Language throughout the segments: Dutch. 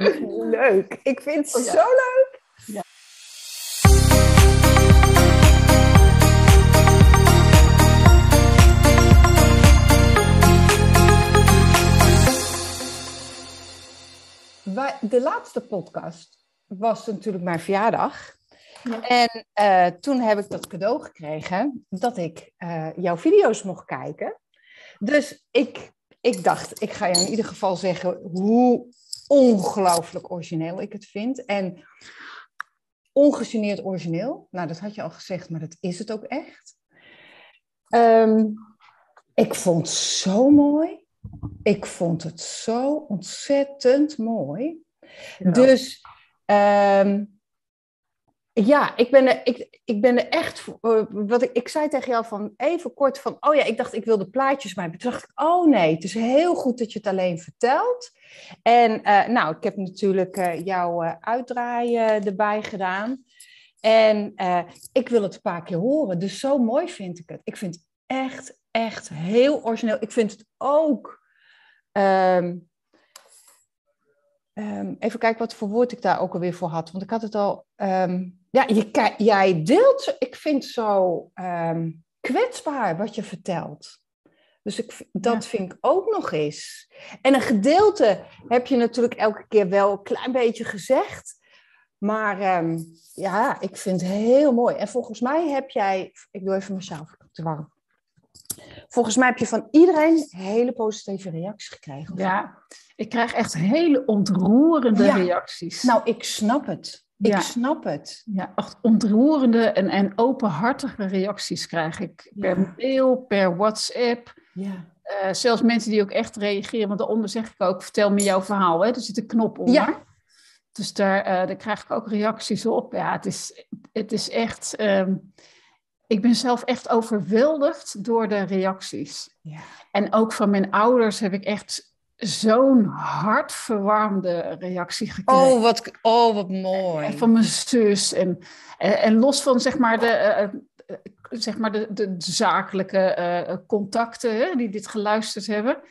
Leuk. Ik vind het Oh ja. zo leuk. Ja. De laatste podcast was natuurlijk mijn verjaardag. Ja. En eh, toen heb ik dat cadeau gekregen dat ik eh, jouw video's mocht kijken. Dus ik, ik dacht, ik ga je in ieder geval zeggen hoe ongelooflijk origineel ik het vind. En ongegeneerd origineel. Nou, dat had je al gezegd, maar dat is het ook echt. Ehm, ik vond het zo mooi. Ik vond het zo ontzettend mooi. Ja. Dus ehm, ja, ik ben er, ik, ik ben er echt. eh, wat ik, ik zei tegen jou van even kort van. Oh ja, ik dacht ik wilde plaatjes, maar toen dacht ik, oh nee, het is heel goed dat je het alleen vertelt. En eh, nou, ik heb natuurlijk eh, jouw uitdraaien erbij gedaan. En ik wil het een paar keer horen. Dus zo mooi vind ik het. Ik vind het echt, echt heel origineel. Ik vind het ook. ehm, ehm, even kijken wat voor woord ik daar ook alweer voor had. Want ik had het al. ehm, ja, je, jij deelt. Ik vind het zo ehm, kwetsbaar wat je vertelt. Dus ik, dat Ja. vind ik ook nog eens. En een gedeelte heb je natuurlijk elke keer wel een klein beetje gezegd. Maar ehm, ja, ik vind het heel mooi. En volgens mij heb jij. Ik doe even mezelf te warm. Volgens mij heb je van iedereen hele positieve reacties gekregen. Ja, ik krijg echt hele ontroerende Ja. reacties. Nou, ik snap het. Ja. Ik snap het. Ja, echt ontroerende en, en openhartige reacties krijg ik per Ja. mail, per WhatsApp. Ja. Eh, zelfs mensen die ook echt reageren, want daaronder zeg ik ook, vertel me jouw verhaal. Hè? Er zit een knop onder. Ja. Dus daar, eh, daar krijg ik ook reacties op. Ja, het is, het is echt... ehm, ik ben zelf echt overweldigd door de reacties. Ja. En ook van mijn ouders heb ik echt zo'n hartverwarmde reactie gekregen. Oh, wat, oh, wat mooi. En van mijn zus. En, en, en los van zeg maar de, eh, eh, zeg maar de, de zakelijke eh, contacten hè, die dit geluisterd hebben.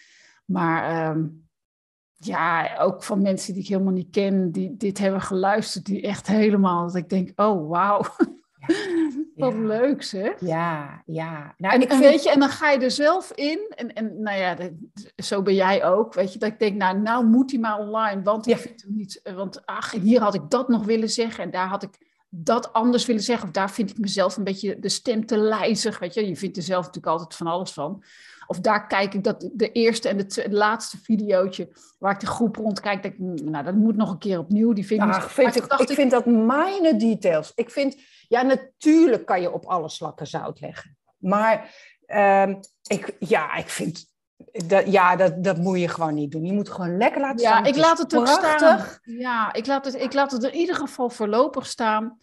Maar ehm, ja, ook van mensen die ik helemaal niet ken, die dit hebben geluisterd, die echt helemaal, dat ik denk, oh wauw, wat Ja. leuk zeg. Ja, ja. Nou, En, ik en weet je, en dan ga je er zelf in. En, en nou ja, dat- zo ben jij ook. Weet je, dat ik denk, nou, nou moet hij maar online. Want ik Ja. vind hem niet. eh, Want ach, hier had ik dat nog willen zeggen. En daar had ik dat anders willen zeggen. Of daar vind ik mezelf een beetje de stem te lijzig. Weet je, je vindt er zelf natuurlijk altijd van alles van. Of daar kijk ik dat de eerste en de laatste videootje waar ik de groep rondkijk, denk ik, "Hmm, nou, dat moet nog een keer opnieuw. Die vind ik Ach, zo- vind Maar ik, ik vind dat minor details. Ik vind, ja, natuurlijk kan je op alle slakken zout leggen. Maar ehm, ik, ja, ik vind, dat, ja, dat, dat moet je gewoon niet doen. Je moet gewoon lekker laten Ja, staan. ik is laat het ook staan. prachtig. Ja, ik laat, het, ik laat het in ieder geval voorlopig staan.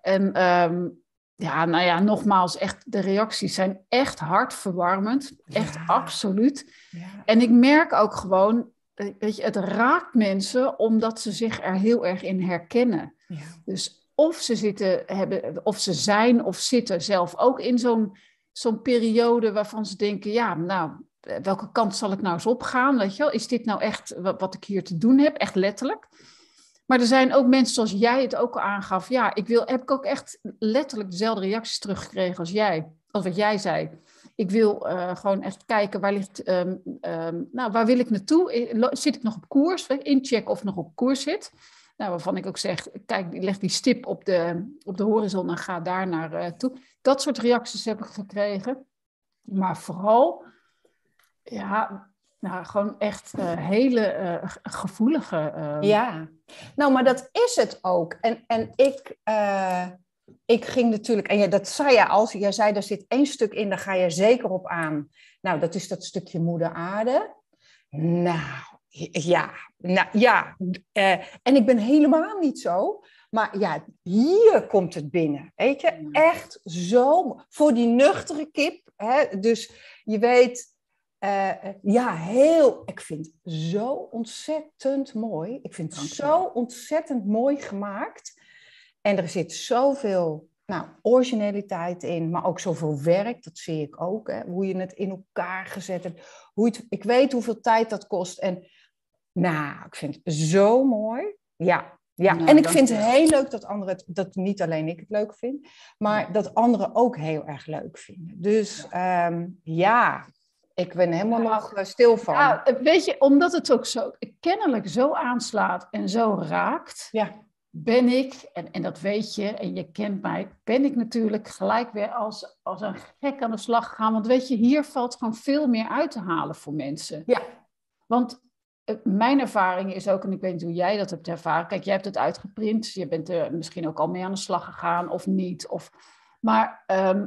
En ehm, ja, nou ja, nogmaals, echt, de reacties zijn echt hartverwarmend. Echt Ja. absoluut. Ja. En ik merk ook gewoon, eh, weet je, het raakt mensen omdat ze zich er heel erg in herkennen. Ja. Dus of ze zitten, hebben, of ze zijn of zitten zelf ook in zo'n zo'n periode waarvan ze denken, ja, nou, eh, welke kant zal ik nou eens opgaan? Weet je wel? Is dit nou echt wat, wat ik hier te doen heb? Echt letterlijk. Maar er zijn ook mensen zoals jij het ook al aangaf. Ja, ik wil, heb ik ook echt letterlijk dezelfde reacties teruggekregen als jij. Als wat jij zei. Ik wil eh, gewoon echt kijken waar ligt, ehm, nou, waar wil ik naartoe? Eh, Zit ik nog op koers? Inchecken of ik nog op koers zit. Nou, waarvan ik ook zeg, kijk, leg die stip op de, op de horizon en ga daar naar eh, toe. Dat soort reacties heb ik gekregen. Maar vooral, ja, nou, gewoon echt eh, hele eh, ge- gevoelige. eh, Ja, nou, maar dat is het ook. En, en ik, eh, ik ging natuurlijk, en ja, dat zei je als jij zei, er zit één stuk in, daar ga je zeker op aan. Nou, dat is dat stukje moeder aarde. Nou, ja, nou, ja. en ik ben helemaal niet zo. Maar ja, hier komt het binnen. Weet je, echt zo. Voor die nuchtere kip. Hè, dus je weet, eh, ja, heel. Ik vind het zo ontzettend mooi. Ik vind het zo ontzettend mooi gemaakt. En er zit zoveel nou, originaliteit in, maar ook zoveel werk. Dat zie ik ook. Hè, hoe je het in elkaar gezet hebt. Hoe het, ik weet hoeveel tijd dat kost. En Nou, ik vind het zo mooi. Ja, ja. Nou, en ik vind het heel leuk dat anderen het, dat niet alleen ik het leuk vind, maar dat anderen ook heel erg leuk vinden. Dus ja, ja ik ben helemaal Ja. nog eh, stil van. Ja, weet je, omdat het ook zo kennelijk zo aanslaat en zo raakt, Ja, ben ik, en, en dat weet je, en je kent mij, ben ik natuurlijk gelijk weer als, als een gek aan de slag gegaan. Want weet je, hier valt gewoon veel meer uit te halen voor mensen. ja, Want eh, mijn ervaring is ook, en ik weet niet hoe jij dat hebt ervaren. Kijk, jij hebt het uitgeprint. Je bent er misschien ook al mee aan de slag gegaan of niet. Of, maar ehm,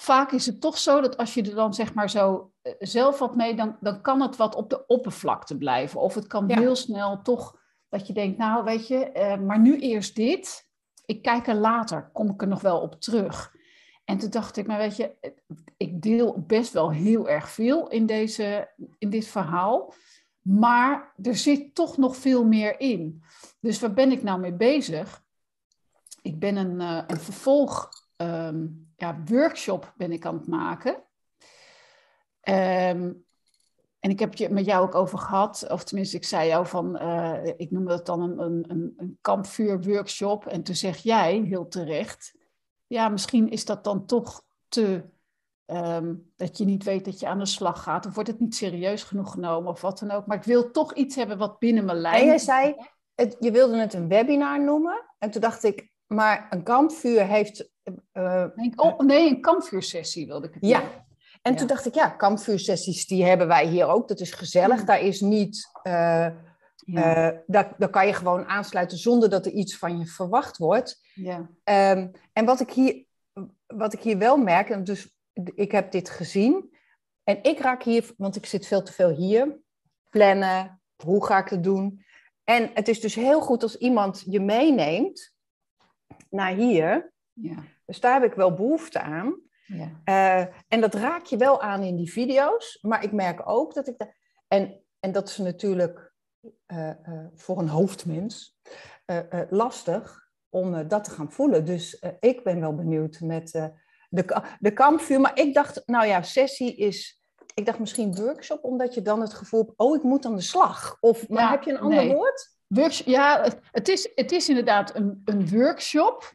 vaak is het toch zo dat als je er dan zeg maar zo eh, zelf wat mee, dan, dan kan het wat op de oppervlakte blijven. Of het kan Ja. heel snel toch dat je denkt, nou weet je, eh, maar nu eerst dit. Ik kijk er later, kom ik er nog wel op terug. En toen dacht ik, maar weet je, eh, ik deel best wel heel erg veel in, deze, in dit verhaal. Maar er zit toch nog veel meer in. Dus waar ben ik nou mee bezig? Ik ben een, een vervolg ehm, ja, workshop ben ik aan het maken. Ehm, en ik heb het met jou ook over gehad, of tenminste, ik zei jou van, eh, ik noemde het dan een, een, een, kampvuurworkshop. En toen zeg jij heel terecht, ja, misschien is dat dan toch te, ehm, dat je niet weet dat je aan de slag gaat, of wordt het niet serieus genoeg genomen, of wat dan ook. Maar ik wil toch iets hebben wat binnen mijn lijn. En jij zei, het, je wilde het een webinar noemen. En toen dacht ik, maar een kampvuur heeft... Nee, oh, nee, een kampvuursessie wilde ik het Ja. en Ja. toen dacht ik, ja, kampvuursessies, die hebben wij hier ook. Dat is gezellig. Daar is niet... eh, Ja, daar, daar kan je gewoon aansluiten zonder dat er iets van je verwacht wordt. ja. Ehm, en wat ik, hier, wat ik hier wel merk, en dus ik heb dit gezien. En ik raak hier, want ik zit veel te veel hier. Plannen, hoe ga ik het doen? En het is dus heel goed als iemand je meeneemt naar hier. ja, Dus daar heb ik wel behoefte aan. ja. Eh, en dat raak je wel aan in die video's. Maar ik merk ook dat ik... Da- en, en dat is natuurlijk eh, eh, voor een hoofdmens lastig om dat te gaan voelen. Dus ik ben wel benieuwd met de, de kampvuur. Maar ik dacht, nou ja, sessie is... Ik dacht misschien workshop, omdat je dan het gevoel hebt... Oh, ik moet aan de slag. Of, maar Ja, heb je een ander nee. woord? Workshop, ja, het- is, het is inderdaad een, een workshop.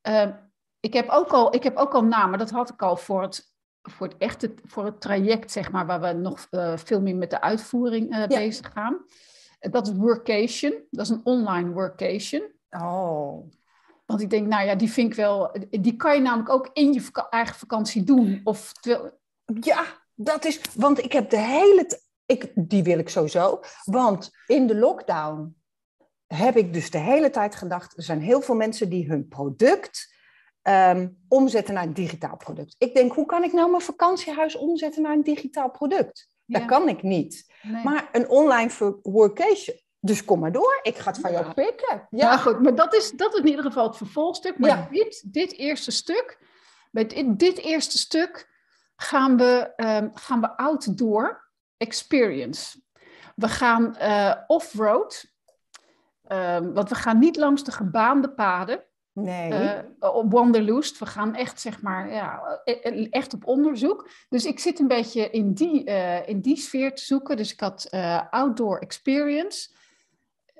Ehm, ik, heb ook al, ik heb ook al namen, dat had ik al voor het, voor het echte voor het traject, zeg maar, waar we nog eh, veel meer met de uitvoering eh, bezig gaan. Eh, Dat is workation, dat is een online workation. Oh, Want ik denk, nou ja, die vind ik wel, die kan je namelijk ook in je vaka- eigen vakantie doen. Of Ja, dat is. Want ik heb de hele. Ik, die wil ik sowieso. Want in de lockdown heb ik dus de hele tijd gedacht. Er zijn heel veel mensen die hun product ehm, omzetten naar een digitaal product. Ik denk, hoe kan ik nou mijn vakantiehuis omzetten naar een digitaal product? Dat kan ik niet. nee. Maar een online workation. Dus kom maar door. Ik ga het van jou pikken. Ja, goed, maar dat is, dat is in ieder geval het vervolgstuk. Maar Ja. dit, dit eerste stuk, bij dit, dit eerste stuk gaan we, ehm, gaan we outdoor experience. We gaan eh off-road, ehm, want we gaan niet langs de gebaande paden nee. eh, op Wanderlust. We gaan echt, zeg maar, ja, e- e- echt op onderzoek. Dus ik zit een beetje in die, eh, in die sfeer te zoeken. Dus ik had outdoor experience.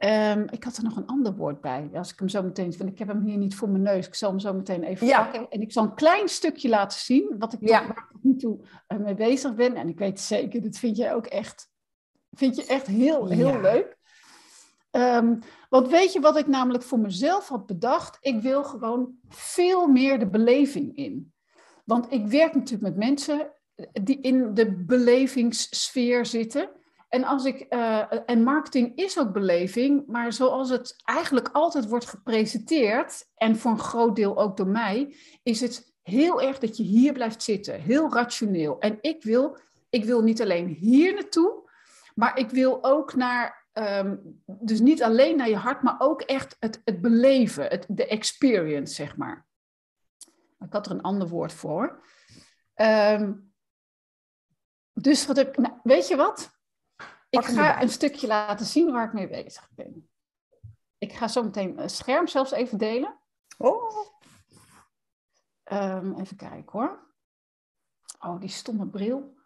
Ehm, ik had er nog een ander woord bij. Als ik hem zo meteen, want ik heb hem hier niet voor mijn neus. Ik zal hem zo meteen even Ja. pakken. En ik zal een klein stukje laten zien, wat ik Ja. tot, nu toe eh, mee bezig ben. En ik weet zeker, dat vind jij ook echt, vind je echt heel, heel Ja. leuk. Ehm, want weet je wat ik namelijk voor mezelf had bedacht? Ik wil gewoon veel meer de beleving in. Want ik werk natuurlijk met mensen die in de belevingssfeer zitten. En, als ik, eh, en marketing is ook beleving, maar zoals het eigenlijk altijd wordt gepresenteerd, en voor een groot deel ook door mij, is het heel erg dat je hier blijft zitten. Heel rationeel. En ik wil, ik wil niet alleen hier naartoe, maar ik wil ook naar, ehm, dus niet alleen naar je hart, maar ook echt het, het beleven, het, de experience, zeg maar. Ik had er een ander woord voor. Ehm, dus wat nou, weet je wat? Ik ga een stukje laten zien waar ik mee bezig ben. Ik ga zo meteen een scherm zelfs even delen. Oh. Ehm, even kijken hoor. Oh, die stomme bril.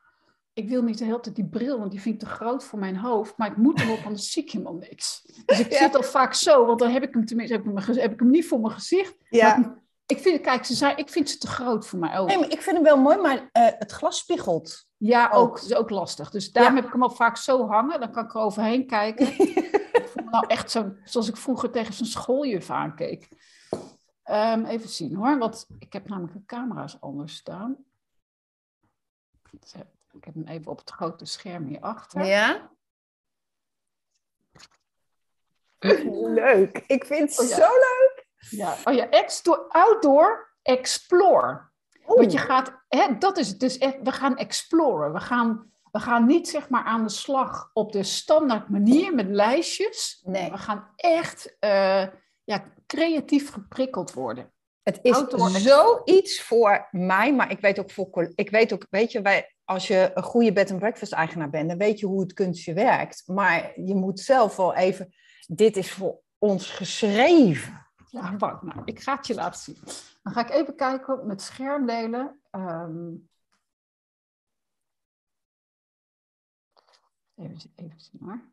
ik wil niet de hele tijd die bril, want die vind ik te groot voor mijn hoofd. Maar ik moet hem op, anders zie ik helemaal niks. Dus ik Ja. zit al vaak zo, want dan heb ik hem tenminste heb ik hem, ge- heb ik hem niet voor mijn gezicht. Ja. Maar ik vind, kijk, ze zei, ik vind ze te groot voor mijn ogen. Nee, maar ik vind hem wel mooi, maar eh, het glas spiegelt. Ja, Ook. is ook lastig. Dus daarom Ja. heb ik hem al vaak zo hangen. Dan kan ik er overheen kijken. Ik voel me nou echt zo, zoals ik vroeger tegen zo'n schooljuf aankeek. Ehm, even zien hoor, want ik heb namelijk de camera's anders staan. Ik heb hem even op het grote scherm hierachter. Ja? Leuk. Ik vind het Oh ja. zo leuk. Ja. Oh ja, outdoor explore. Oeh. Want je gaat, hè, dat is het dus echt, we gaan exploren. We gaan, we gaan niet zeg maar aan de slag op de standaard manier met lijstjes. Nee. We gaan echt eh, ja, creatief geprikkeld worden. Het is zoiets voor mij, maar ik weet ook voor ik weet ook, weet je, wij, als je een goede bed and breakfast eigenaar bent, dan weet je hoe het kunstje werkt. Maar je moet zelf wel even, dit is voor ons geschreven. Ja, wacht, nou, ik ga het je laten zien. Dan ga ik even kijken met schermdelen. Ehm even, even zien.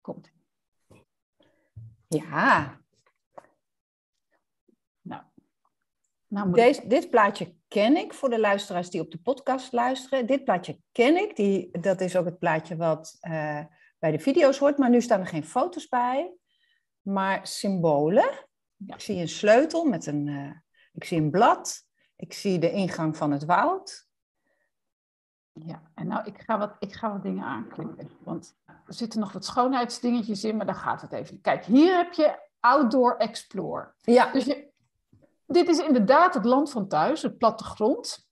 Komt. Ja, Nou, nou Deze, dit plaatje ken ik voor de luisteraars die op de podcast luisteren. Dit plaatje ken ik, die, dat is ook het plaatje wat eh, bij de video's hoort, maar nu staan er geen foto's bij, maar symbolen. Ja. Ik zie een sleutel met een, eh, ik zie een blad, ik zie de ingang van het woud. Ja, en nou, ik ga, wat, ik ga wat dingen aanklikken. Want er zitten nog wat schoonheidsdingetjes in, maar daar gaat het even. Kijk, hier heb je Outdoor Explore. Ja, Dus je, dit is inderdaad het land van thuis, het plattegrond.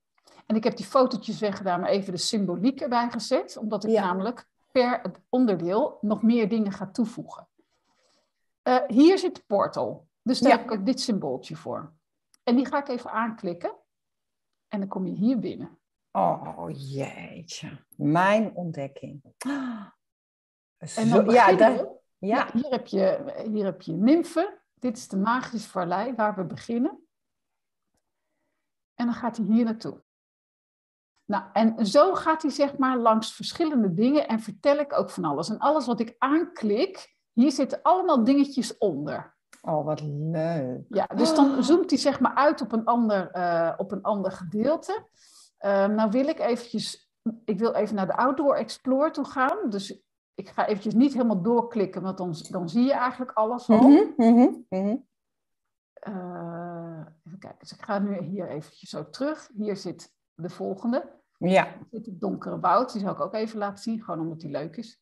En ik heb die fotootjes weggedaan, maar even de symboliek erbij gezet. Omdat ik Ja. namelijk per het onderdeel nog meer dingen ga toevoegen. Eh, hier zit de portal. Dus daar Ja. heb ik ook dit symbooltje voor. En die ga ik even aanklikken. En dan kom je hier binnen. oh jeetje, mijn ontdekking. En dan daar- ja, Ja, hier heb je, hier heb je nymfen. Dit is de magische vallei waar we beginnen. En dan gaat hij hier naartoe. Nou, en zo gaat hij zeg maar langs verschillende dingen en vertel ik ook van alles. En alles wat ik aanklik, hier zitten allemaal dingetjes onder. oh wat leuk. Ja, dus dan zoomt hij zeg maar uit op een ander, eh, op een ander gedeelte. Ehm, nou wil ik eventjes, ik wil even naar de Outdoor Explore toe gaan. Dus ik ga eventjes niet helemaal doorklikken, want dan, dan zie je eigenlijk alles al. Mhm, mhm, mhm. Eh, even kijken, dus ik ga nu hier eventjes zo terug. Hier zit de volgende. Ja, zit het donkere woud, die zal ik ook even laten zien, gewoon omdat die leuk is.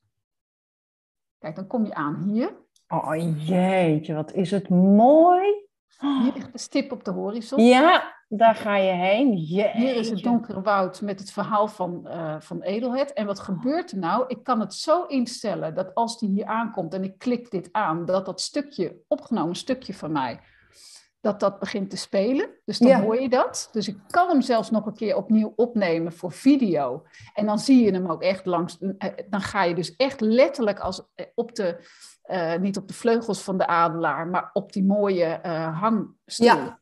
Kijk, dan kom je aan hier. oh jeetje, wat is het mooi. Hier ligt de stip op de horizon. Ja, daar ga je heen. Jeetje. Hier is het donkere woud met het verhaal van, eh van Edelheid. En wat gebeurt er nou? Ik kan het zo instellen dat als die hier aankomt en ik klik dit aan, dat dat stukje, opgenomen stukje van mij, dat dat begint te spelen. Dus dan Ja. hoor je dat. Dus ik kan hem zelfs nog een keer opnieuw opnemen voor video. En dan zie je hem ook echt langs. eh, Dan ga je dus echt letterlijk als eh, op de, eh, niet op de vleugels van de adelaar, maar op die mooie hangstoel. Ja.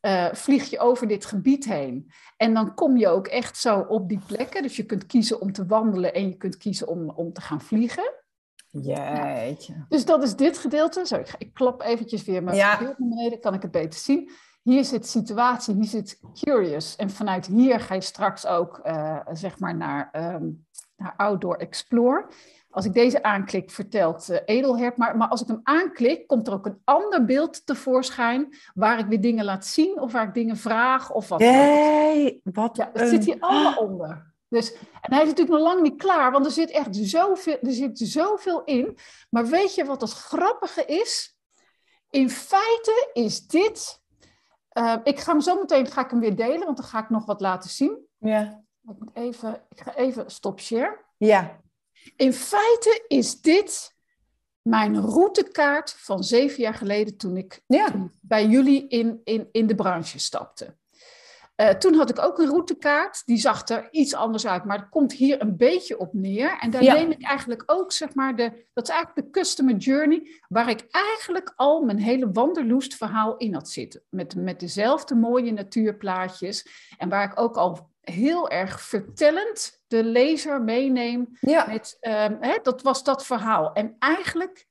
eh, vlieg je over dit gebied heen. En dan kom je ook echt zo op die plekken. Dus je kunt kiezen om te wandelen en je kunt kiezen om, om te gaan vliegen. Jeetje. Dus dat is dit gedeelte. Zo, ik, klap eventjes weer mijn Ja. beeld naar beneden, kan ik het beter zien. Hier zit situatie, hier zit curious. En vanuit hier ga je straks ook eh, zeg maar naar, ehm, naar Outdoor Explore. Als ik deze aanklik, vertelt eh, Edelhert. Maar, maar als ik hem aanklik, komt er ook een ander beeld tevoorschijn. Waar ik weer dingen laat zien of waar ik dingen vraag of wat. Jee, wat Ja, een... zit hier allemaal onder. Dus, en hij is natuurlijk nog lang niet klaar, want er zit echt zoveel, er zit zoveel in. Maar weet je wat het grappige is? In feite is dit. eh, ik ga hem zo meteen ga ik hem weer delen, want dan ga ik nog wat laten zien. Ja. Ik, moet even, ik ga even stop share. Ja. In feite is dit mijn routekaart van zeven jaar geleden toen ik Ja. bij jullie in, in, in de branche stapte. Uh, toen had ik ook een routekaart, die zag er iets anders uit, maar het komt hier een beetje op neer. En daar ja. neem ik eigenlijk ook, zeg maar, de, dat is eigenlijk de customer journey, waar ik eigenlijk al mijn hele wanderloest verhaal in had zitten. Met, met dezelfde mooie natuurplaatjes. En waar ik ook al heel erg vertellend de lezer meeneem. Ja. Met, um, hè, dat was dat verhaal. En eigenlijk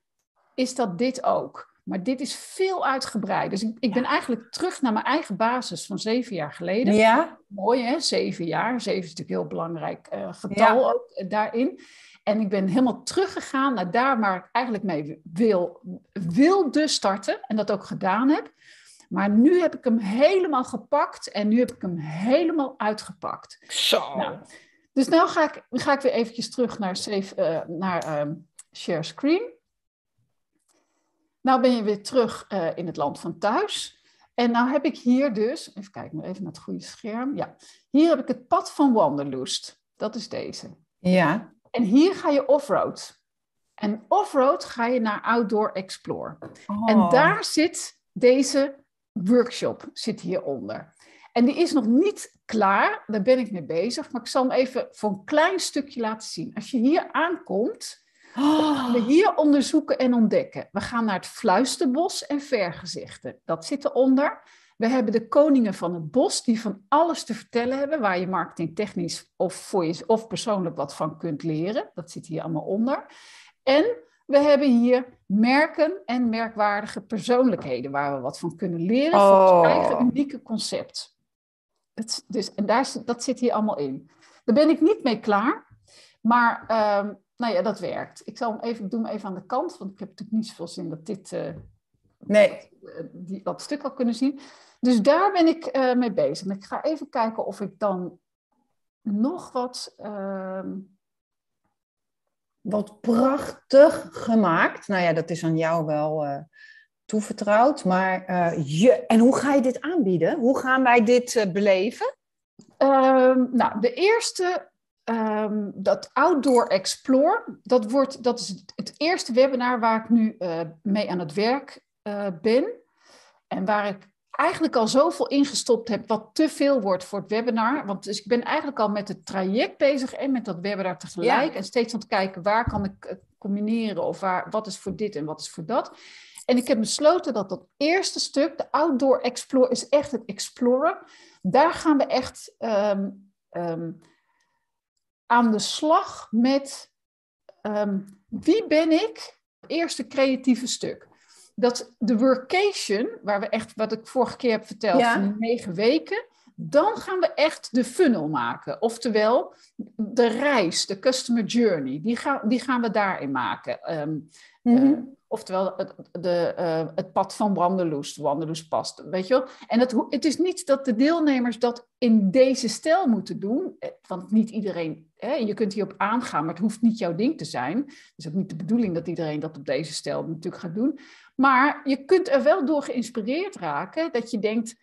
is dat dit ook. Maar dit is veel uitgebreid. Dus ik, ik ben eigenlijk terug naar mijn eigen basis van zeven jaar geleden. Ja. Mooi hè, zeven jaar. Zeven is natuurlijk een heel belangrijk uh, getal ja. ook uh, daarin. En ik ben helemaal teruggegaan naar daar waar ik eigenlijk mee wil, wilde starten. En dat ook gedaan heb. Maar nu heb ik hem helemaal gepakt en nu heb ik hem helemaal uitgepakt. Zo. Nou, dus nu ga ik, ga ik weer eventjes terug naar, save, uh, naar um, share screen. Nou ben je weer terug uh, in het land van thuis. En nou heb ik hier dus, even kijken, even naar het goede scherm. Ja, hier heb ik het pad van Wanderlust. Dat is deze. Ja. En hier ga je offroad. En offroad ga je naar Outdoor Explore. Oh. En daar zit deze workshop zit hieronder. En die is nog niet klaar, daar ben ik mee bezig, maar ik zal hem even voor een klein stukje laten zien. Als je hier aankomt, Oh. gaan we hier onderzoeken en ontdekken. We gaan naar het Fluisterbos en Vergezichten. Dat zit eronder. We hebben de koningen van het bos, die van alles te vertellen hebben, waar je marketingtechnisch of, voor je, of persoonlijk wat van kunt leren. Dat zit hier allemaal onder. En we hebben hier merken en merkwaardige persoonlijkheden waar we wat van kunnen leren Oh. voor ons eigen unieke concept. Het, dus, en daar, zit- dat zit hier allemaal in. Daar ben ik niet mee klaar, maar ehm, nou ja, dat werkt. Ik, zal hem even, ik doe hem even aan de kant, want ik heb natuurlijk niet zoveel zin dat dit, eh, Nee. eh, die, dat stuk al kunnen zien. Dus daar ben ik eh, mee bezig. En ik ga even kijken of ik dan nog wat... ehm, Wat prachtig gemaakt. Nou ja, dat is aan jou wel toevertrouwd. Maar je, en hoe ga je dit aanbieden? Hoe gaan wij dit beleven? Ehm, nou, de eerste, ehm, dat Outdoor Explore, dat, wordt, dat is het, eerste webinar waar ik nu eh, mee aan het werk eh, ben. En waar ik eigenlijk al zoveel ingestopt heb, wat te veel wordt voor het webinar. Want dus ik ben eigenlijk al met het traject bezig en met dat webinar tegelijk. Ja. En steeds aan het kijken, waar kan ik het combineren? Of waar, wat is voor dit en wat is voor dat? En ik heb besloten dat dat eerste stuk, de Outdoor Explore, is echt het exploren. Daar gaan we echt ehm, ehm, aan de slag met ehm, wie ben ik? Het eerste creatieve stuk. Dat de workation, waar we echt, wat ik vorige keer heb verteld, Ja. van die negen weken, dan gaan we echt de funnel maken. Oftewel, de reis, de customer journey, die, gaan die gaan we daarin maken. Ehm, Mhm. eh, oftewel het, de, eh, het pad van Wanderloes, Wanderloes past, weet je wel. En het, het is niet dat de deelnemers dat in deze stijl moeten doen, eh, want niet iedereen, hè, je kunt hierop aangaan, maar het hoeft niet jouw ding te zijn. Het is ook niet de bedoeling dat iedereen dat op deze stijl natuurlijk gaat doen. Maar je kunt er wel door geïnspireerd raken dat je denkt,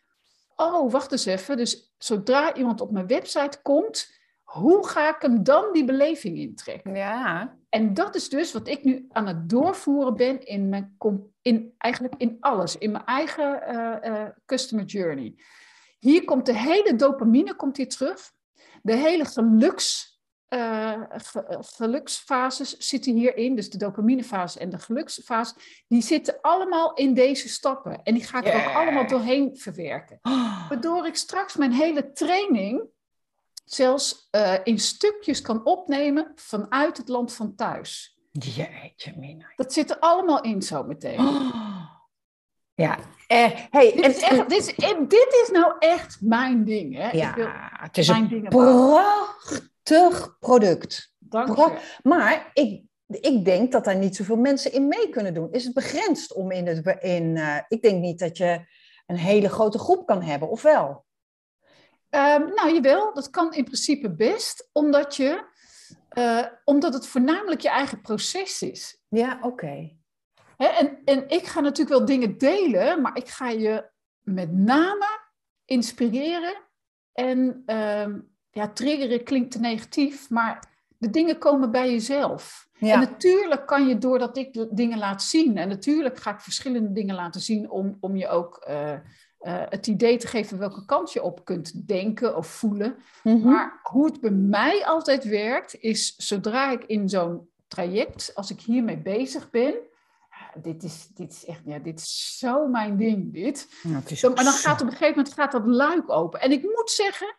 oh, wacht eens even, dus zodra iemand op mijn website komt, hoe ga ik hem dan die beleving intrekken? Ja. En dat is dus wat ik nu aan het doorvoeren ben in, mijn, in eigenlijk in alles, in mijn eigen eh, eh, customer journey. Hier komt de hele dopamine komt hier terug. De hele geluks, eh, ge- geluksfases zitten hierin. Dus de dopaminefase en de geluksfase. Die zitten allemaal in deze stappen. En die ga ik er ook allemaal doorheen verwerken. Waardoor ik straks mijn hele training zelfs eh, in stukjes kan opnemen vanuit het land van thuis. Jeetje, Mina. Dat zit er allemaal in zo meteen. Ja. Eh, hey, Dit, en, is echt, dit, is, en dit is nou echt mijn ding. Hè? ja, Ik wil het is mijn een dingen. Prachtig product. Dank je. Maar ik, ik denk dat daar niet zoveel mensen in mee kunnen doen. Is het begrensd om in het... In, eh, ik denk niet dat je een hele grote groep kan hebben, of wel? Ehm, nou, jawel, dat kan in principe best, omdat, je, eh, omdat het voornamelijk je eigen proces is. Ja, oké. En, en ik ga natuurlijk wel dingen delen, maar ik ga je met name inspireren en ehm, ja, triggeren klinkt te negatief, maar de dingen komen bij jezelf. En natuurlijk kan je doordat ik dingen laat zien, en natuurlijk ga ik verschillende dingen laten zien om, om je ook eh, eh, het idee te geven welke kant je op kunt denken of voelen. Mhm. Maar hoe het bij mij altijd werkt, is zodra ik in zo'n traject, als ik hiermee bezig ben, ja, dit is, dit is echt, ja, dit is zo mijn ding, dit. Ja, maar dan gaat op een gegeven moment gaat dat luik open. En ik moet zeggen,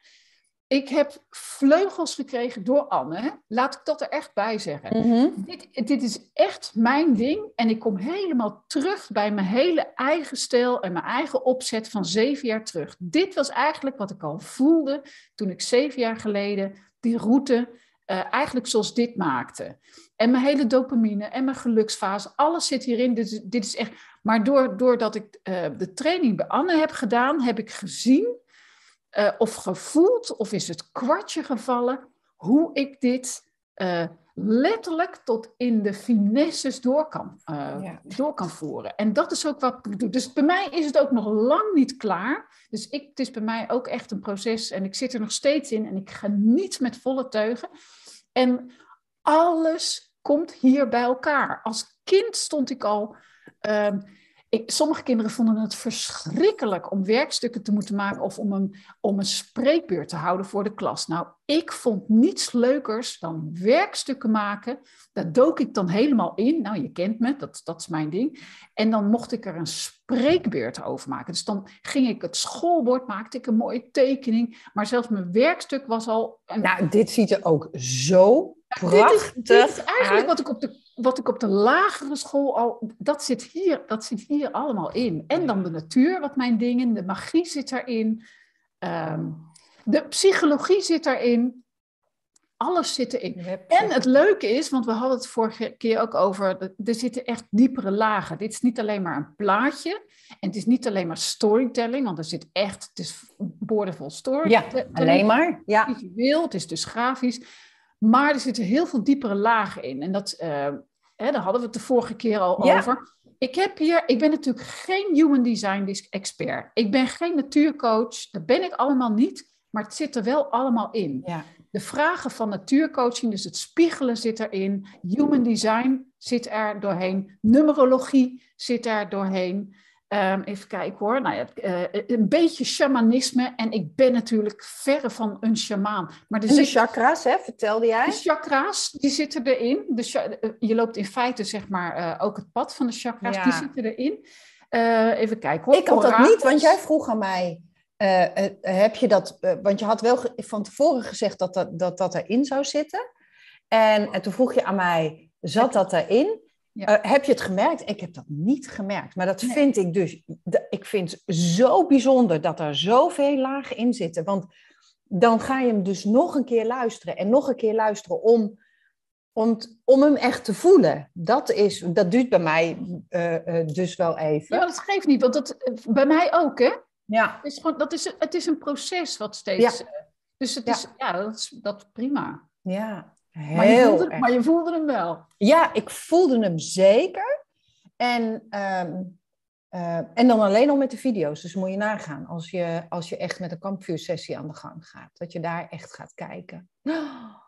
ik heb vleugels gekregen door Anne. Laat ik dat er echt bij zeggen. Mhm. Dit, dit is echt mijn ding. En ik kom helemaal terug bij mijn hele eigen stijl en mijn eigen opzet van zeven jaar terug. Dit was eigenlijk wat ik al voelde toen ik zeven jaar geleden die route eh, eigenlijk zoals dit maakte. En mijn hele dopamine en mijn geluksfase, alles zit hierin. Dit is, dit is echt. Maar door, doordat ik eh, de training bij Anne heb gedaan, heb ik gezien eh, of gevoeld, of is het kwartje gevallen, hoe ik dit eh, letterlijk tot in de finesses door kan, eh, Ja. door kan voeren. En dat is ook wat ik doe. Dus bij mij is het ook nog lang niet klaar. Dus ik, het is bij mij ook echt een proces en ik zit er nog steeds in en ik geniet met volle teugen. En alles komt hier bij elkaar. Als kind stond ik al. ehm, ik, sommige kinderen vonden het verschrikkelijk om werkstukken te moeten maken of om een, om een spreekbeurt te houden voor de klas. Nou, ik vond niets leukers dan werkstukken maken. Daar dook ik dan helemaal in. Nou, je kent me, dat, dat is mijn ding. En dan mocht ik er een spreekbeurt over maken. Dus dan ging ik het schoolbord, maakte ik een mooie tekening. Maar zelfs mijn werkstuk was al. een- Nou, dit ziet er ook zo dit is, prachtig dit is eigenlijk uit. wat ik, op de, wat ik op de lagere school al. Dat zit, hier, dat zit hier allemaal in. En dan de natuur, wat mijn dingen. De magie zit daarin. ehm, de psychologie zit daarin. Alles zit erin. En het leuke is, want we hadden het vorige keer ook over, er zitten echt diepere lagen. Dit is niet alleen maar een plaatje en het is niet alleen maar storytelling, want er zit echt, het is boordevol story. Ja, alleen maar. Ja. Visueel, het is dus grafisch, maar er zitten heel veel diepere lagen in. En dat, eh, hè, daar hadden we het de vorige keer al Ja. over. Ik heb hier, ik ben natuurlijk geen human design expert. Ik ben geen natuurcoach, dat ben ik allemaal niet, maar het zit er wel allemaal in. Ja. De vragen van natuurcoaching, dus het spiegelen zit erin. Human design zit er doorheen. Numerologie zit er doorheen. Ehm, even kijken hoor. Nou ja, eh, een beetje shamanisme. En ik ben natuurlijk verre van een shamaan. Maar er En de zit chakras, hè, vertelde jij? de chakra's, die zitten erin. De cha- eh, je loopt in feite zeg maar eh, ook het pad van de chakra's. Ja. Die zitten erin. Eh, even kijken hoor. Ik had dat niet, want jij vroeg aan mij, heb je dat, want je had wel ge- van tevoren gezegd dat dat, dat, dat erin zou zitten. En, en toen vroeg je aan mij, zat dat erin? Ja. Eh, heb je het gemerkt? Ik heb dat niet gemerkt. Maar dat Nee. vind ik dus, ik vind zo bijzonder dat er zoveel lagen in zitten. Want dan ga je hem dus nog een keer luisteren en nog een keer luisteren om, om, om hem echt te voelen. Dat, is, dat duurt bij mij eh, eh, dus wel even. Ja, dat geeft niet, want dat, bij mij ook hè. Ja. Het is, gewoon, dat is, het is een proces wat steeds. Ja. Dus het Ja. is, ja, dat is, dat is prima. Ja, Maar je, heel voelde, erg. maar je voelde hem wel. Ja, ik voelde hem zeker. En, ehm, eh, en dan alleen al met de video's. Dus moet je nagaan als je, als je echt met een kampvuursessie aan de gang gaat. Dat je daar echt gaat kijken.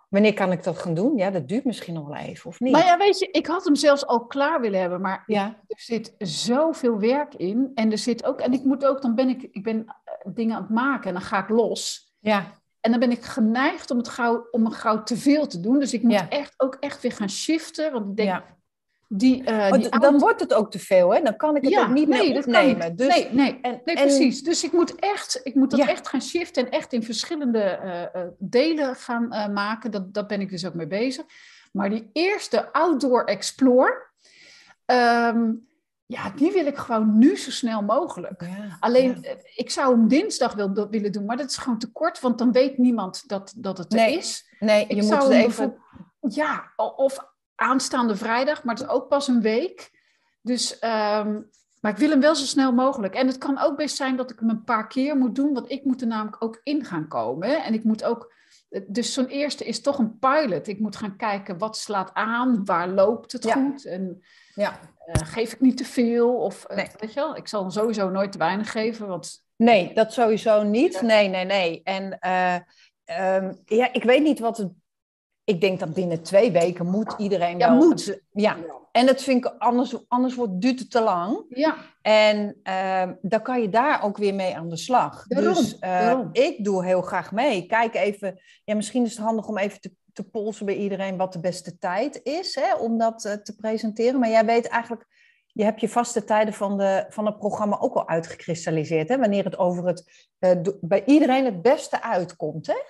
Wanneer kan ik dat gaan doen? Ja, dat duurt misschien nog wel even, of niet? Maar ja, weet je, ik had hem zelfs al klaar willen hebben, maar Ja. er zit zoveel werk in. En er zit ook, en ik moet ook, dan ben ik, ik ben eh, dingen aan het maken en dan ga ik los. ja. En dan ben ik geneigd om het gauw, om gauw te veel te doen. Dus ik moet Ja. echt ook echt weer gaan shiften. Want ik denk, ja. die, eh, die dan wordt het ook te veel, hè? Dan kan ik het Ja, ook niet nee, meer opnemen. niet. Dus, nee, nee, en, nee, en- precies. Dus ik moet echt, ik moet dat Ja. echt gaan shiften en echt in verschillende eh, eh, delen gaan maken. Dat, dat ben ik dus ook mee bezig. Maar die eerste Outdoor Explore, ehm, ja, die wil ik gewoon nu zo snel mogelijk. Ja, Alleen, ja. eh, ik zou hem dinsdag wil, dat willen doen, maar dat is gewoon te kort, want dan weet niemand dat, dat het er Nee, is. Nee, Ik je moet zou hem even... Ja, of aanstaande vrijdag, maar het is ook pas een week. Dus, ehm, maar ik wil hem wel zo snel mogelijk. En het kan ook best zijn dat ik hem een paar keer moet doen, want ik moet er namelijk ook in gaan komen. En ik moet ook, dus zo'n eerste is toch een pilot. Ik moet gaan kijken wat slaat aan, waar loopt het Ja. goed en Ja. Eh, geef ik niet te veel of eh, Nee. weet je wel. Ik zal sowieso nooit te weinig geven, want Nee, dat sowieso niet. Nee, nee, nee. En ehm, ja, ik weet niet wat het. ik denk dat binnen twee weken moet iedereen Ja, wel... moet. Ja, en dat vind ik, anders, anders wordt, duurt het te lang. Ja, En ehm, dan kan je daar ook weer mee aan de slag. Daarom, dus daarom. ik doe heel graag mee. Kijk even, ja, misschien is het handig om even te, te polsen bij iedereen wat de beste tijd is hè, om dat eh, te presenteren. Maar jij weet eigenlijk, je hebt je vaste tijden van, de, van het programma ook al uitgekristalliseerd. Hè, wanneer het over het eh, bij iedereen het beste uitkomt. Hè?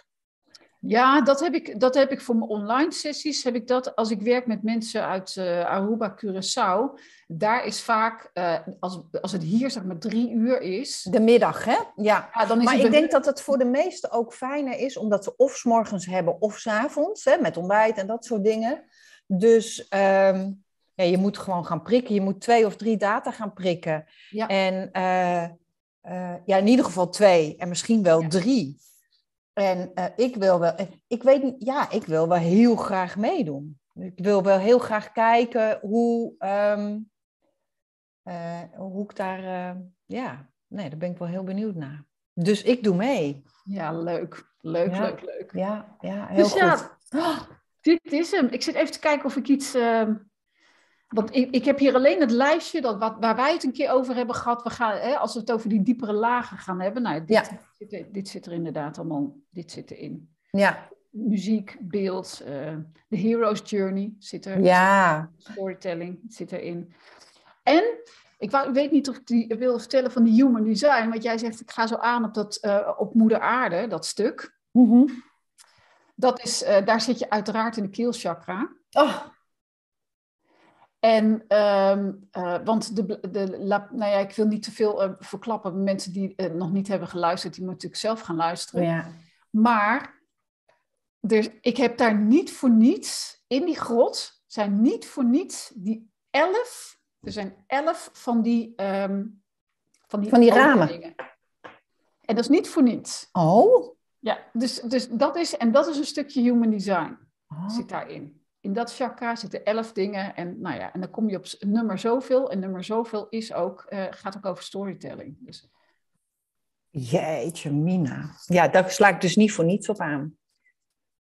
Ja, dat heb, ik, dat heb ik voor mijn online sessies. Heb ik dat als ik werk met mensen uit eh, Aruba, Curaçao. Daar is vaak, eh, als, als het hier zeg maar drie uur is. De middag, hè? Ja. Ja, dan is Maar het ik denk dat het voor de meesten ook fijner is, omdat ze of 's morgens hebben of 's avonds, hè, met ontbijt en dat soort dingen. Dus ehm, ja, je moet gewoon gaan prikken. Je moet twee of drie data gaan prikken. Ja. En eh, ja, in ieder geval twee en misschien wel Ja. drie. En eh, ik wil wel, ik weet ja, ik wil wel heel graag meedoen. Ik wil wel heel graag kijken hoe, ehm, eh, hoe ik daar, eh, ja, nee, daar ben ik wel heel benieuwd naar. Dus ik doe mee. Ja, leuk. Leuk, Ja. leuk, leuk. Ja, ja heel Dus goed. ja, oh, dit is hem. Ik zit even te kijken of ik iets. Want ik, ik heb hier alleen het lijstje dat, wat, waar wij het een keer over hebben gehad. We gaan, hè, als we het over die diepere lagen gaan hebben. Nou, dit, Ja. er- dit zit er inderdaad allemaal. Dit zit erin. Ja, Muziek, beeld, eh, de hero's journey zit er. ja. Storytelling zit erin. En ik weet niet of ik die wil vertellen van die human design. Want jij zegt, ik ga zo aan op, dat, eh, op moeder aarde, dat stuk. Mhm. Dat is, eh, daar zit je uiteraard in de keelchakra. Oh, En, ehm, eh, want de, de, la- nou ja, ik wil niet te veel eh, verklappen. Mensen die eh, nog niet hebben geluisterd, die moeten natuurlijk zelf gaan luisteren. ja. Maar er, ik heb daar niet voor niets, in die grot, zijn niet voor niets die elf, er zijn elf van die, ehm, van die, Van die ramen. En dat is niet voor niets. Oh. Ja, dus, dus dat is, en dat is een stukje human design. Oh. zit daarin. In dat chakra zitten elf dingen. En, nou ja, en dan kom je op nummer zoveel. En nummer zoveel is ook, eh, gaat ook over storytelling. Dus, Jeetje, Mina. Ja, daar sla ik dus niet voor niets op aan.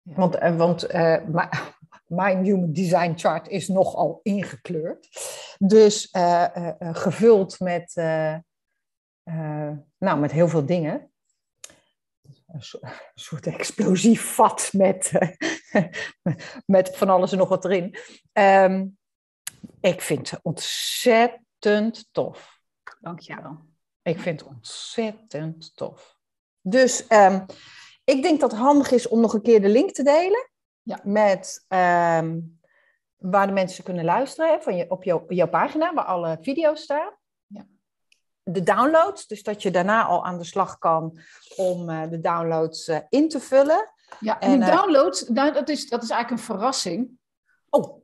Ja. Want, eh, want eh, mijn Human Design chart is nogal ingekleurd. Dus gevuld met, nou, met heel veel dingen. Een soort, explosief vat met, eh, met van alles en nog wat erin. Ehm, ik vind het ontzettend tof. dankjewel. Ik vind het ontzettend tof. Dus ehm, ik denk dat het handig is om nog een keer de link te delen. Ja. Met ehm, waar de mensen kunnen luisteren hè, van je, op jouw pagina, waar alle video's staan. De downloads, dus dat je daarna al aan de slag kan om eh, de downloads eh, in te vullen. Ja, En, en die eh, download, nou, dat, is, dat is eigenlijk een verrassing. Oh,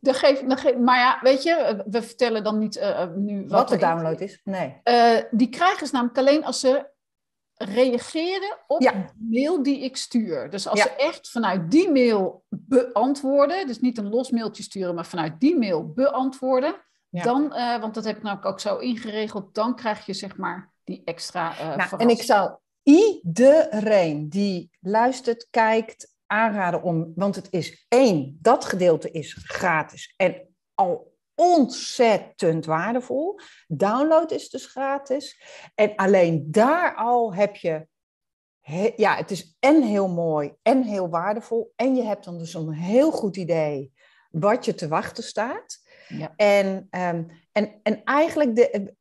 Dat geeft, dat geeft, maar ja, weet je, we vertellen dan niet nu wat, wat de download is? Nee. Die krijgen ze namelijk alleen als ze reageren op Ja. de mail die ik stuur. Dus als Ja. ze echt vanuit die mail beantwoorden, dus niet een los mailtje sturen, maar vanuit die mail beantwoorden, Ja. dan, eh, want dat heb ik namelijk ook zo ingeregeld, dan krijg je zeg maar die extra Nou, en ik zou iedereen die luistert, kijkt, aanraden om, want het is één, dat gedeelte is gratis en al ontzettend waardevol. Download is dus gratis. En alleen daar al heb je, he- ja, het is en heel mooi en heel waardevol. En je hebt dan dus een heel goed idee wat je te wachten staat. Ja. En, ehm, en, en eigenlijk de,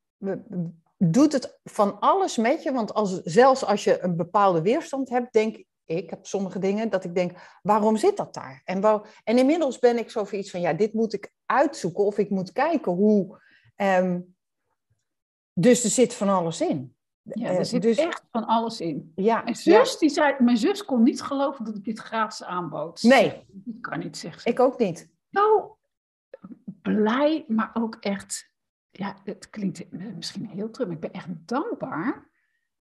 doet het van alles met je. Want als, zelfs als je een bepaalde weerstand hebt, denk ik, heb sommige dingen dat ik denk, waarom zit dat daar? En, en inmiddels ben ik zo voor iets van, ja, dit moet ik uitzoeken of ik moet kijken hoe. ehm, dus er zit van alles in. Ja, Eh, er zit dus- echt van alles in. Ja, Mijn ja, zus, die zei, mijn zus kon niet geloven dat ik dit gratis aanbood. Nee. Dat kan niet, zegt ze. ik ook niet. zo blij, maar ook echt, ja, het klinkt misschien heel terug, maar ik ben echt dankbaar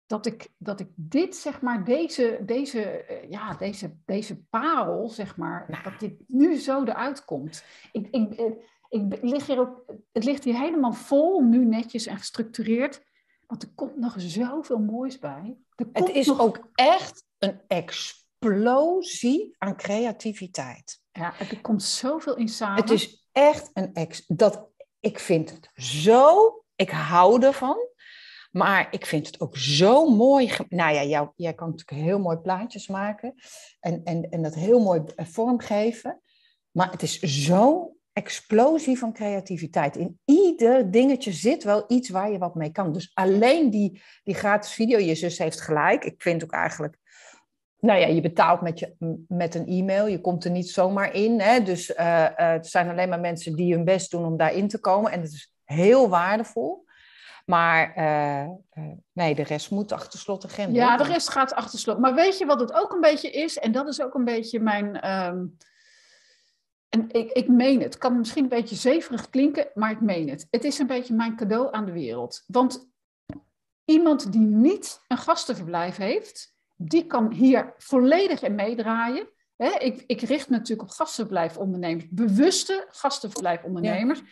dat ik, dat ik dit, zeg maar, deze, deze, eh, ja, deze, deze parel, zeg maar, dat dit nu zo eruit komt. Ik, ik, eh, ik lig hier ook, het ligt hier helemaal vol, nu netjes en gestructureerd, want er komt nog zoveel moois bij. Er Het is nog- ook echt een explosie aan creativiteit. Ja, er komt zoveel in samen. Het is echt een ex. Dat, ik vind het zo. Ik hou ervan. Maar ik vind het ook zo mooi. Nou ja, jou, jij kan natuurlijk heel mooi plaatjes maken. En, en, en dat heel mooi eh, vormgeven. Maar het is zo'n explosie van creativiteit. In ieder dingetje zit wel iets waar je wat mee kan. Dus alleen die, die gratis video, je zus heeft gelijk. Ik vind ook eigenlijk nou ja, je betaalt met, je, met een e-mail, je komt er niet zomaar in. Hè? Dus uh, uh, het zijn alleen maar mensen die hun best doen om daarin te komen. En het is heel waardevol. Maar uh, nee, de rest moet achter slot en grendel. Ja, de rest gaat achter slot. Maar weet je wat het ook een beetje is? En dat is ook een beetje mijn... Um... En ik, ik meen het. Het kan misschien een beetje zeverig klinken, maar ik meen het. Het is een beetje mijn cadeau aan de wereld. Want iemand die niet een gastenverblijf heeft die kan hier volledig in meedraaien. ik, ik, richt me natuurlijk op gastenverblijfondernemers, bewuste gastenverblijfondernemers.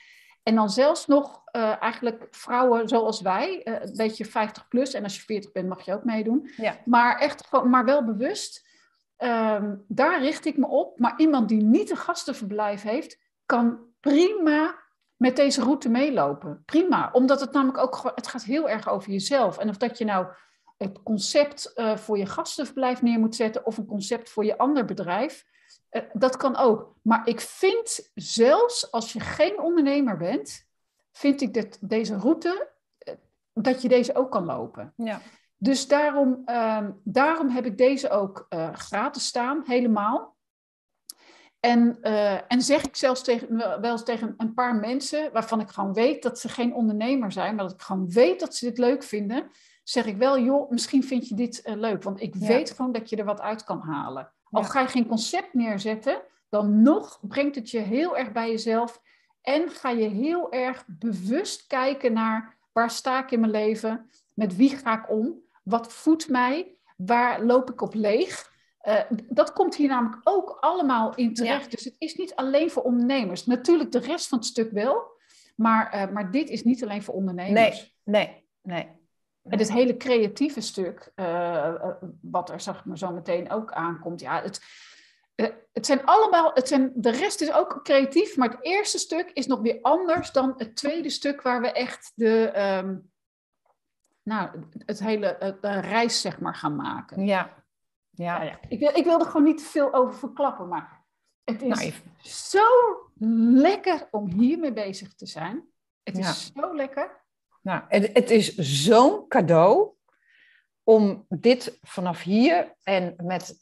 En dan zelfs nog uh, eigenlijk vrouwen zoals wij, uh, een beetje 50 plus. En als je 40 bent mag je ook meedoen. Ja. Maar echt maar wel bewust. Ehm, daar richt ik me op. Maar iemand die niet een gastenverblijf heeft, kan prima met deze route meelopen. Prima. Omdat het namelijk ook, het gaat heel erg over jezelf. En of dat je nou het concept uh, voor je gastenverblijf neer moet zetten of een concept voor je ander bedrijf. Uh, dat kan ook. Maar ik vind zelfs als je geen ondernemer bent, vind ik dat deze route, uh, dat je deze ook kan lopen. Ja. Dus daarom, ehm, daarom heb ik deze ook gratis staan, helemaal. En, en zeg ik zelfs tegen, wel eens tegen een paar mensen waarvan ik gewoon weet dat ze geen ondernemer zijn, maar dat ik gewoon weet dat ze dit leuk vinden zeg ik wel, joh, misschien vind je dit uh, leuk. Want ik weet gewoon dat je er wat uit kan halen. Al ga je geen concept neerzetten, dan nog brengt het je heel erg bij jezelf. En ga je heel erg bewust kijken naar waar sta ik in mijn leven? Met wie ga ik om? Wat voedt mij? Waar loop ik op leeg? Uh, dat komt hier namelijk ook allemaal in terecht. Dus het is niet alleen voor ondernemers. Natuurlijk de rest van het stuk wel. Maar, uh, maar dit is niet alleen voor ondernemers. Nee, nee, nee. En het hele creatieve stuk, uh, wat er zeg maar zo meteen ook aankomt, ja, het, uh, het zijn allemaal, het zijn, de rest is ook creatief, maar het eerste stuk is nog weer anders dan het tweede stuk waar we echt de, um, nou, het hele de reis zeg maar gaan maken. Ja. Ja. ja, Ik, wil, ik wil er gewoon niet te veel over verklappen, maar het is nou, zo lekker om hiermee bezig te zijn. Het is zo lekker. Nou, het, het is zo'n cadeau om dit vanaf hier en met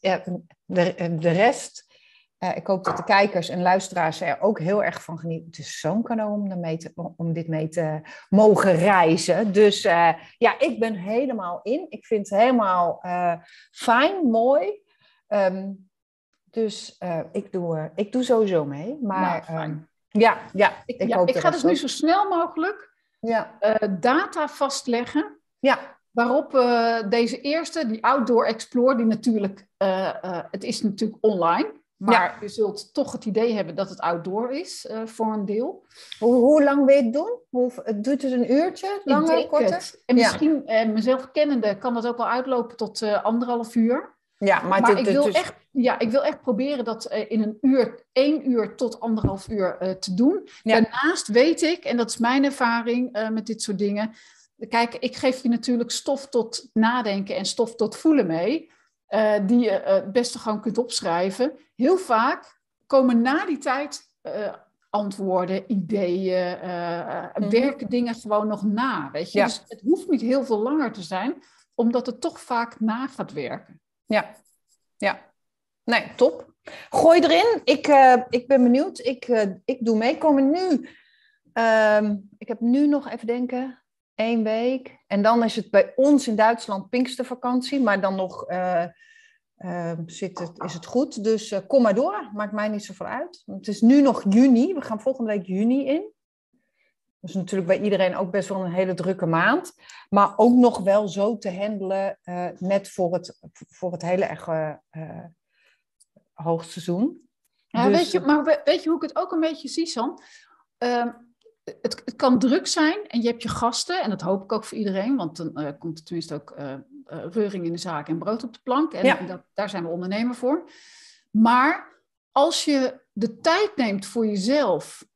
de, de rest. Uh, ik hoop dat de kijkers en luisteraars er ook heel erg van genieten. Het is zo'n cadeau om, te, om dit mee te mogen reizen. Dus uh, ja, ik ben helemaal in. Ik vind het helemaal uh, fijn, mooi. Um, dus ik, doe, ik doe sowieso mee. Maar nou, um, ja, ja, ik, ja, ik ga dus nu zo snel mogelijk ja. Uh, data vastleggen. Ja. Waarop uh, deze eerste, die Outdoor Explore, die natuurlijk, uh, het is natuurlijk online. Maar je zult toch het idee hebben dat het outdoor is voor een deel. Hoe, hoe lang wil je het doen? Hoe, het duurt het een uurtje? Langer, korter? Het. En misschien, mezelf kennende, kan dat ook wel uitlopen tot anderhalf uur. Ja, maar, maar ik, wil dus... echt, ja, ik wil echt proberen dat uh, in een uur, één uur tot anderhalf uur uh, te doen. Daarnaast weet ik, en dat is mijn ervaring uh, met dit soort dingen. Kijk, ik geef je natuurlijk stof tot nadenken en stof tot voelen mee. die je het beste gewoon kunt opschrijven. Heel vaak komen na die tijd antwoorden, ideeën, mm werken dingen gewoon nog na. Weet je? Ja. Dus het hoeft niet heel veel langer te zijn, omdat het toch vaak na gaat werken. Ja, ja. Nee, top. Gooi erin. Ik, uh, ik ben benieuwd. Ik, uh, ik doe mee. Komen nu. Uh, ik heb nu nog even denken. één week. En dan is het bij ons in Duitsland Pinkstervakantie. Maar dan nog uh, zit het, is het goed. Dus kom maar door. Maakt mij niet zoveel uit. Het is nu nog juni. We gaan volgende week juni in. Dat is natuurlijk bij iedereen ook best wel een hele drukke maand. Maar ook nog wel zo te handelen, uh, net voor het, voor het hele erg uh, hoogseizoen. Ja, dus... weet je, maar weet je hoe ik het ook een beetje zie, San? Uh, het, het, kan druk zijn en je hebt je gasten, en dat hoop ik ook voor iedereen, want dan uh, komt er tenminste ook reuring in de zaak en brood op de plank. En dat, daar zijn we ondernemer voor. Maar als je de tijd neemt voor jezelf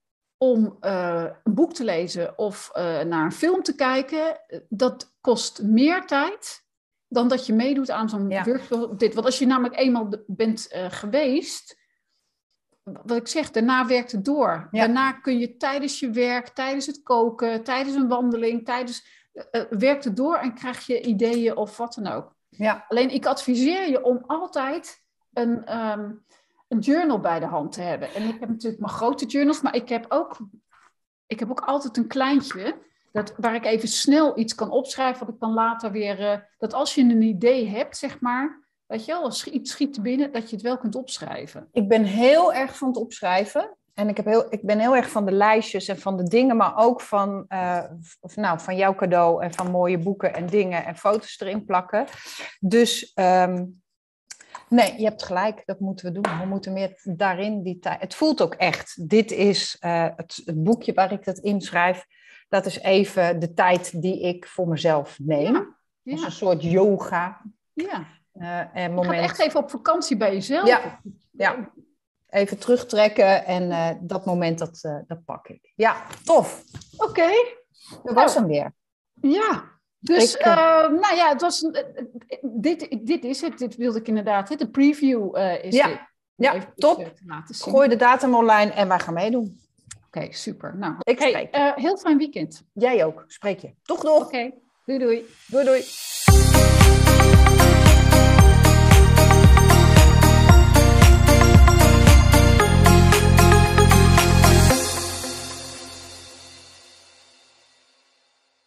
om uh, een boek te lezen of uh, naar een film te kijken, dat kost meer tijd dan dat je meedoet aan zo'n ja. workshop. Dit. Want als je namelijk eenmaal bent uh, geweest, wat ik zeg, daarna werkt het door. Daarna kun je tijdens je werk, tijdens het koken, tijdens een wandeling, tijdens werkt het door en krijg je ideeën of wat dan ook. Ja. Alleen ik adviseer je om altijd een, um, een journal bij de hand te hebben. En ik heb natuurlijk mijn grote journals, maar ik heb ook, ik heb ook altijd een kleintje. Dat, waar ik even snel iets kan opschrijven, wat ik dan later weer. Uh, dat als je een idee hebt, zeg maar. Weet je wel, als iets schiet binnen, dat je het wel kunt opschrijven. Ik ben heel erg van het opschrijven. En ik, heb heel, ik ben heel erg van de lijstjes en van de dingen, maar ook van, uh, nou, van jouw cadeau en van mooie boeken en dingen en foto's erin plakken. Dus um, nee, je hebt gelijk, dat moeten we doen. We moeten meer daarin die tijd. Het voelt ook echt. Dit is uh, het, het, boekje waar ik dat inschrijf. Dat is even de tijd die ik voor mezelf neem. Ja, ja. Als een soort yoga. Ja. Uh, en moment... Je gaat echt even op vakantie bij jezelf. Ja, ja even terugtrekken en uh, dat moment, dat, dat pak ik. Ja, tof. Oké. Okay. Dat was hem weer. Ja, dus, ik, uh, nou ja, het was, dit, dit is het. Dit wilde ik inderdaad. De preview is ja. dit. Ja, top. Gooi de datum online en wij gaan meedoen. Oké, okay, super. Nou, ik spreek hey, heel fijn weekend. Jij ook. Spreek je. Toch nog. Oké, okay. doei doei. Doei doei.